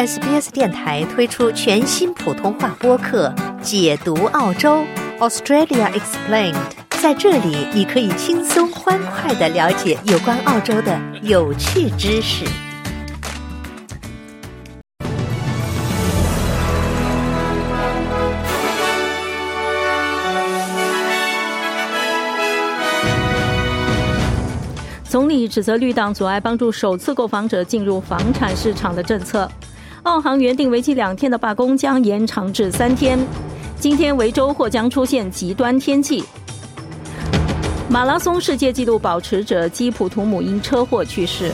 SBS 电台推出全新普通话播客《解读澳洲 Australia Explained》。在这里，你可以轻松欢快的了解有关澳洲的有趣知识。总理指责绿党阻碍帮助首次购房者进入房产市场的政策。澳航原定为期两天的罢工将延长至三天。今天维州或将出现极端天气。马拉松世界纪录保持者基普图姆因车祸去世。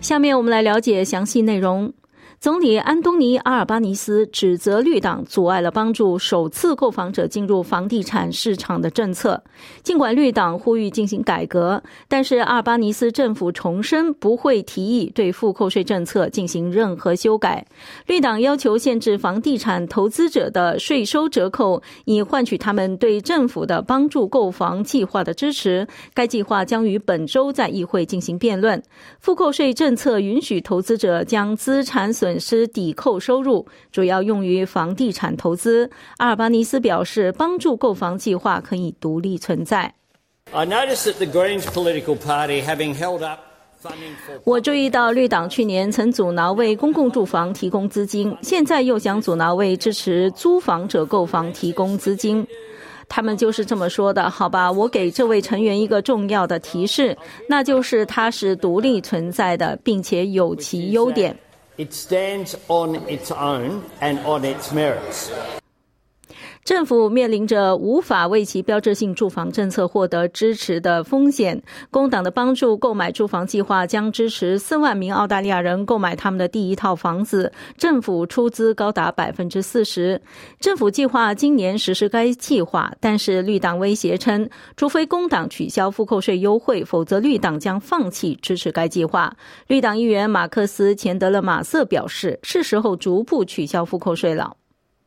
下面我们来了解详细内容。总理安东尼·阿尔巴尼斯指责绿党阻碍了帮助首次购房者进入房地产市场的政策。尽管绿党呼吁进行改革，但是阿尔巴尼斯政府重申不会提议对复扣税政策进行任何修改。绿党要求限制房地产投资者的税收折扣，以换取他们对政府的帮助购房计划的支持。该计划将于本周在议会进行辩论。复扣税政策允许投资者将资产损。损失抵扣收入，主要用于房地产投资。阿尔巴尼斯表示，帮助购房计划可以独立存在。我注意到绿党去年曾阻挠为公共住房提供资金，现在又想阻挠为支持租房者购房提供资金。他们就是这么说的，好吧？我给这位成员一个重要的提示，那就是它是独立存在的，并且有其优点。It stands on its own and on its merits. 政府面临着无法为其标志性住房政策获得支持的风险。工党的帮助购买住房计划将支持四万名澳大利亚人购买他们的第一套房子，政府出资高达百分之四十。政府计划今年实施该计划，但是绿党威胁称，除非工党取消复扣税优惠，否则绿党将放弃支持该计划。绿党议员马克思·钱德勒马瑟表示，是时候逐步取消复扣税了。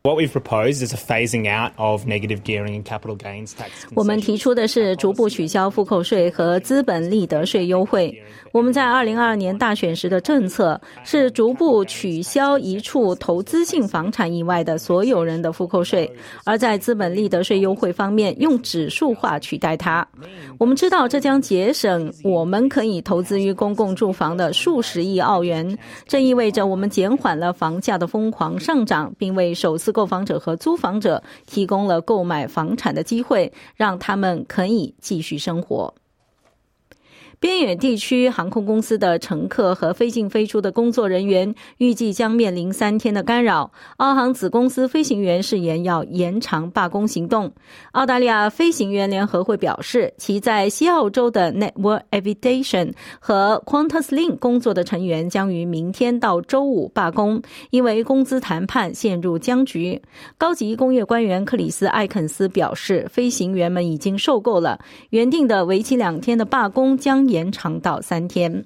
What we've proposed is a phasing out of negative gearing and capital gains tax. 我们提出的是逐步取消复扣税和资本利得税优惠。我们在二零二二年大选时的政策是逐步取消一处投资性房产以外的所有人的复扣税，而在资本利得税优惠方面用指数化取代它。我们知道这将节省我们可以投资于公共住房的数十亿澳元。这意味着我们减缓了房价的疯狂上涨，并为首次。购房者和租房者提供了购买房产的机会，让他们可以继续生活。边远地区航空公司的乘客和飞进飞出的工作人员预计将面临三天的干扰。澳航子公司飞行员誓言要延长罢工行动。澳大利亚飞行员联合会表示，其在西澳洲的 Network Aviation 和 QantasLink 工作的成员将于明天到周五罢工，因为工资谈判陷入僵局。高级工业官员克里斯·艾肯斯表示，飞行员们已经受够了，原定的为期两天的罢工将。延长到三天。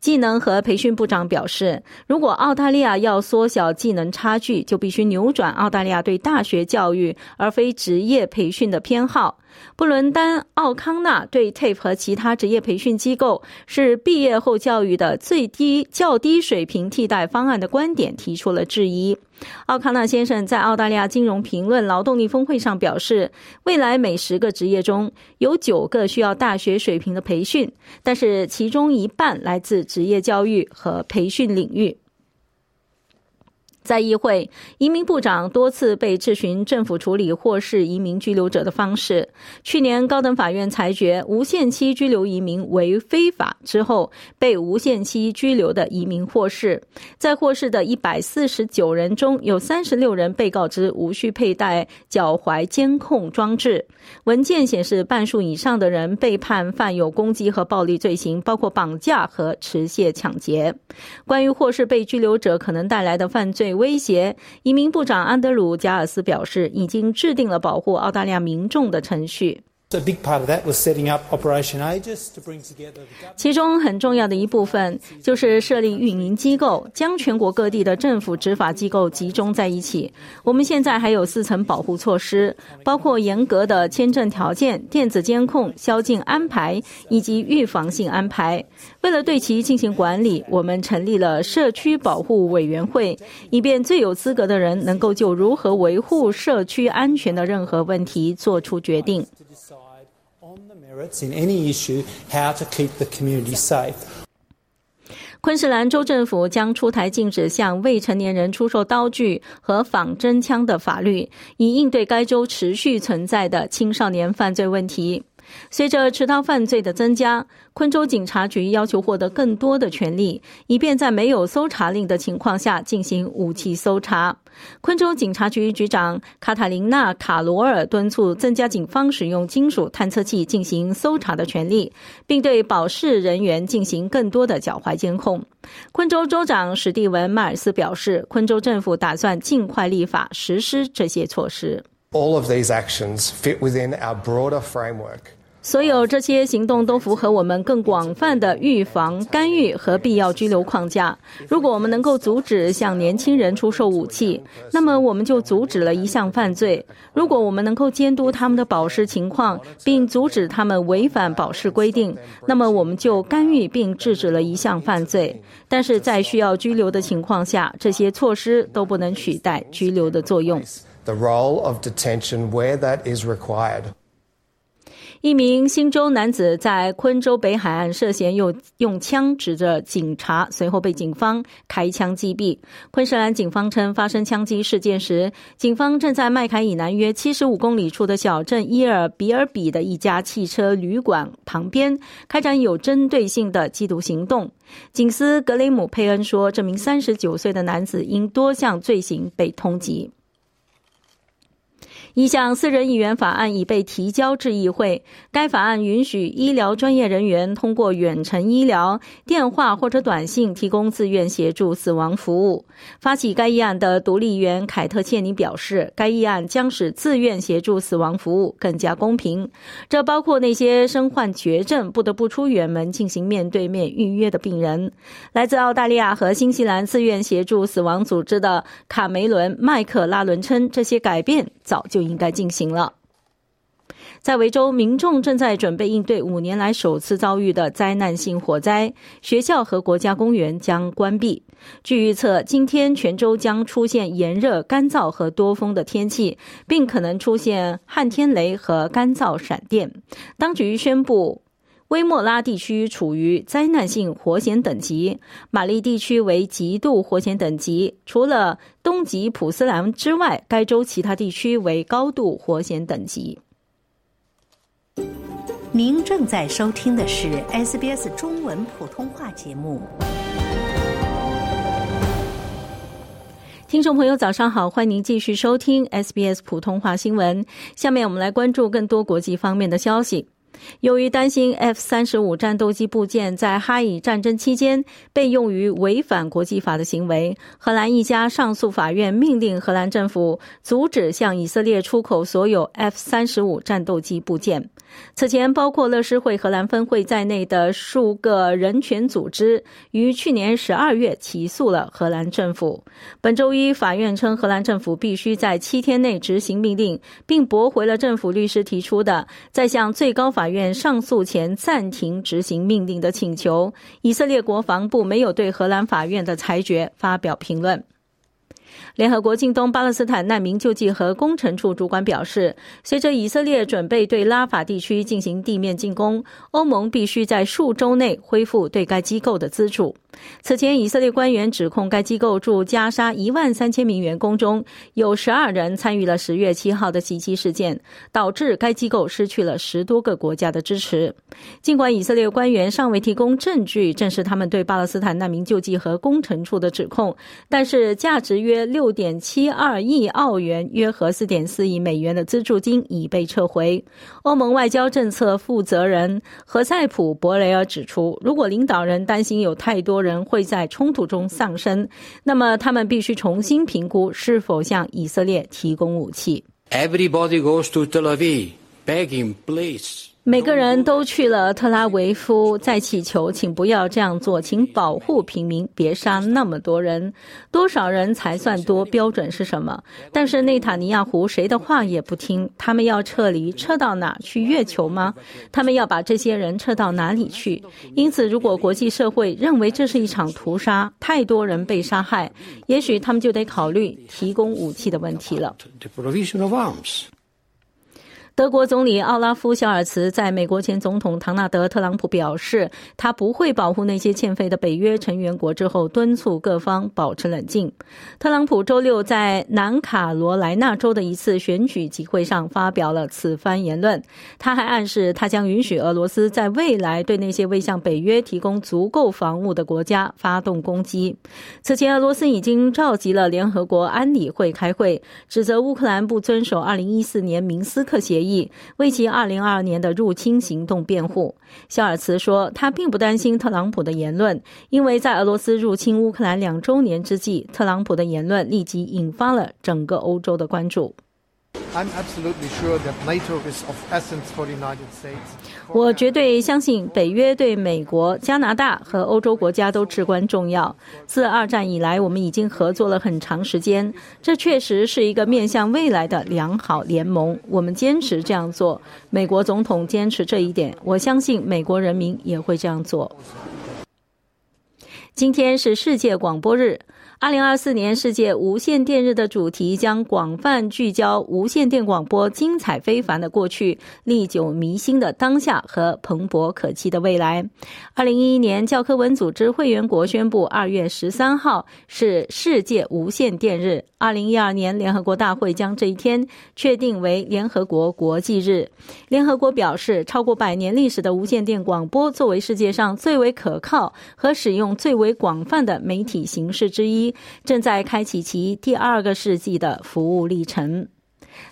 技能和培训部长表示，如果澳大利亚要缩小技能差距，就必须扭转澳大利亚对大学教育而非职业培训的偏好。布伦丹·奥康纳对 TAFE 和其他职业培训机构是毕业后教育的最低、较低水平替代方案的观点提出了质疑。奥康纳先生在澳大利亚金融评论劳动力峰会上表示，未来每十个职业中有九个需要大学水平的培训，但是其中一半来自职业教育和培训领域。在议会，移民部长多次被质询政府处理或是移民拘留者的方式。去年，高等法院裁决无限期拘留移民为非法之后，被无限期拘留的移民获释。在获释的一百四十九人中，有三十六人被告知无需佩戴脚踝监控装置。文件显示，半数以上的人被判犯有攻击和暴力罪行，包括绑架和持械抢劫。关于获释被拘留者可能带来的犯罪。威胁，移民部长安德鲁·加尔斯表示，已经制定了保护澳大利亚民众的程序。A big part of that was setting up Operation ages to bring together 其中很重要的一部分就是设立运营机构，将全国各地的政府执法机构集中在一起。我们现在还有四层保护措施，包括严格的签证条件、电子监控、宵禁安排以及预防性安排。为了对其进行管理，我们成立了社区保护委员会，以便最有资格的人能够就如何维护社区安全的任何问题做出决定。Decide on the merits in any issue how to keep the community safe. 昆士兰州政府将出台禁止向未成年人出售刀具和仿真枪的法律，以应对该州持续存在的青少年犯罪问题。随着持刀犯罪的增加，昆州警察局要求获得更多的权利，以便在没有搜查令的情况下进行武器搜查。昆州警察局局长卡塔琳娜·卡罗尔敦促增加警方使用金属探测器进行搜查的权利，并对保释人员进行更多的脚踝监控。昆州州长史蒂文·迈尔斯表示，昆州政府打算尽快立法实施这些措施。All of these actions fit within our broader framework 所有这些行动都符合我们更广泛的预防、干预和必要拘留框架。如果我们能够阻止向年轻人出售武器，那么我们就阻止了一项犯罪；如果我们能够监督他们的保释情况，并阻止他们违反保释规定，那么我们就干预并制止了一项犯罪。但是在需要拘留的情况下，这些措施都不能取代拘留的作用。the role of detention where that is required. 一名新州男子在昆州北海岸涉嫌用用枪指着警察，随后被警方开枪击毙。昆士兰警方称，发生枪击事件时，警方正在麦凯以南约七十五公里处的小镇伊尔比尔比的一家汽车旅馆旁边开展有针对性的缉毒行动。警司格雷姆佩恩说，这名三十九岁的男子因多项罪行被通缉。一项私人议员法案已被提交至议会。该法案允许医疗专业人员通过远程医疗、电话或者短信提供自愿协助死亡服务。发起该议案的独立议员凯特切尼表示，该议案将使自愿协助死亡服务更加公平。这包括那些身患绝症不得不出远门进行面对面预约的病人。来自澳大利亚和新西兰自愿协助死亡组织的卡梅伦·麦克拉伦称，这些改变早就应该进行了。在维州，民众正在准备应对五年来首次遭遇的灾难性火灾，学校和国家公园将关闭。据预测，今天全州将出现炎热、干燥和多风的天气，并可能出现旱天雷和干燥闪电。当局宣布。威莫拉地区处于灾难性火险等级，玛丽地区为极度火险等级。除了东极普斯兰之外，该州其他地区为高度火险等级。您正在收听的是 SBS 中文普通话节目。听众朋友，早上好，欢迎您继续收听 SBS 普通话新闻。下面我们来关注更多国际方面的消息。由于担心 F 三十五战斗机部件在哈以战争期间被用于违反国际法的行为，荷兰一家上诉法院命令荷兰政府阻止向以色列出口所有 F 三十五战斗机部件。此前，包括乐施会荷兰分会在内的数个人权组织于去年十二月起诉了荷兰政府。本周一，法院称荷兰政府必须在七天内执行命令，并驳回了政府律师提出的在向最高法法院上诉前暂停执行命令的请求。以色列国防部没有对荷兰法院的裁决发表评论。联合国近东巴勒斯坦难民救济和工程处主管表示，随着以色列准备对拉法地区进行地面进攻，欧盟必须在数周内恢复对该机构的资助。此前，以色列官员指控该机构驻加沙一万三千名员工中有十二人参与了十月七号的袭击事件，导致该机构失去了十多个国家的支持。尽管以色列官员尚未提供证据证实他们对巴勒斯坦难民救济和工程处的指控，但是价值约六点七二亿澳元（约合四点四亿美元）的资助金已被撤回。欧盟外交政策负责人何塞普·博雷尔指出，如果领导人担心有太多人会在冲突中丧生，那么他们必须重新评估是否向以色列提供武器。Everybody goes to Tel Aviv, begging, please. 每个人都去了特拉维夫，在祈求，请不要这样做，请保护平民，别杀那么多人。多少人才算多？标准是什么？但是内塔尼亚胡谁的话也不听，他们要撤离，撤到哪去？月球吗？他们要把这些人撤到哪里去？因此，如果国际社会认为这是一场屠杀，太多人被杀害，也许他们就得考虑提供武器的问题了。The provision of arms. 德国总理奥拉夫·肖尔茨在美国前总统唐纳德·特朗普表示，他不会保护那些欠费的北约成员国之后，敦促各方保持冷静。特朗普周六在南卡罗来纳州的一次选举集会上发表了此番言论。他还暗示，他将允许俄罗斯在未来对那些未向北约提供足够防务的国家发动攻击。此前，俄罗斯已经召集了联合国安理会开会，指责乌克兰不遵守2014年明斯克协议。为其2022年的入侵行动辩护，肖尔茨说，他并不担心特朗普的言论，因为在俄罗斯入侵乌克兰两周年之际，特朗普的言论立即引发了整个欧洲的关注。我绝对相信北约对美国、加拿大和欧洲国家都至关重要。自二战以来，我们已经合作了很长时间，这确实是一个面向未来的良好联盟。我们坚持这样做，美国总统坚持这一点，我相信美国人民也会这样做。今天是世界广播日。二零二四年世界无线电日的主题将广泛聚焦无线电广播精彩非凡的过去、历久弥新的当下和蓬勃可期的未来。二零一一年，教科文组织会员国宣布，二月十三号是世界无线电日。二零一二年，联合国大会将这一天确定为联合国国际日。联合国表示，超过百年历史的无线电广播作为世界上最为可靠和使用最为广泛的媒体形式之一。正在开启其第二个世纪的服务历程。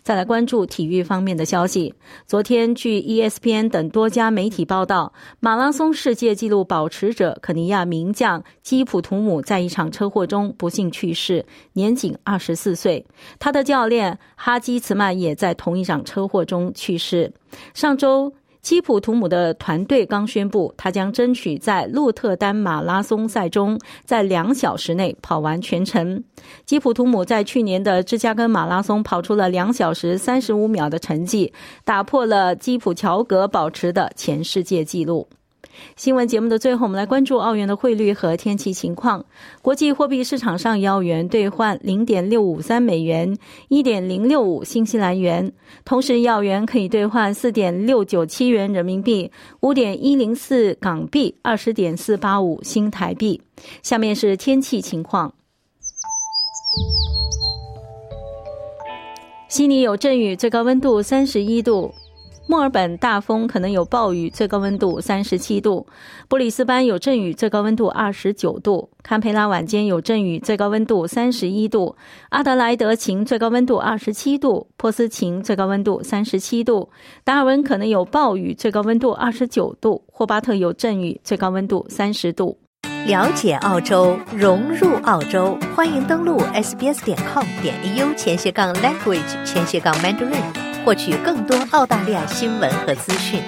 再来关注体育方面的消息。昨天，据 ESPN 等多家媒体报道，马拉松世界纪录保持者肯尼亚名将基普图姆在一场车祸中不幸去世，年仅二十四岁。他的教练哈基茨曼也在同一场车祸中去世。上周。基普图姆的团队刚宣布，他将争取在鹿特丹马拉松赛中在两小时内跑完全程。基普图姆在去年的芝加哥马拉松跑出了两小时三十五秒的成绩，打破了基普乔格保持的前世界纪录。新闻节目的最后，我们来关注澳元的汇率和天气情况。国际货币市场上，澳元兑换零点六五三美元，一点零六五新西兰元。同时，澳元可以兑换四点六九七元人民币，五点一零四港币，二十点四八五新台币。下面是天气情况。悉尼有阵雨，最高温度三十一度。墨尔本大风，可能有暴雨，最高温度三十七度；布里斯班有阵雨，最高温度二十九度；堪培拉晚间有阵雨，最高温度三十一度；阿德莱德晴，最高温度二十七度；珀斯晴，最高温度三十七度；达尔文可能有暴雨，最高温度二十九度；霍巴特有阵雨，最高温度三十度。了解澳洲，融入澳洲，欢迎登录 sbs.com 点 au 前斜杠 language 前斜杠 mandarin。获取更多澳大利亚新闻和资讯。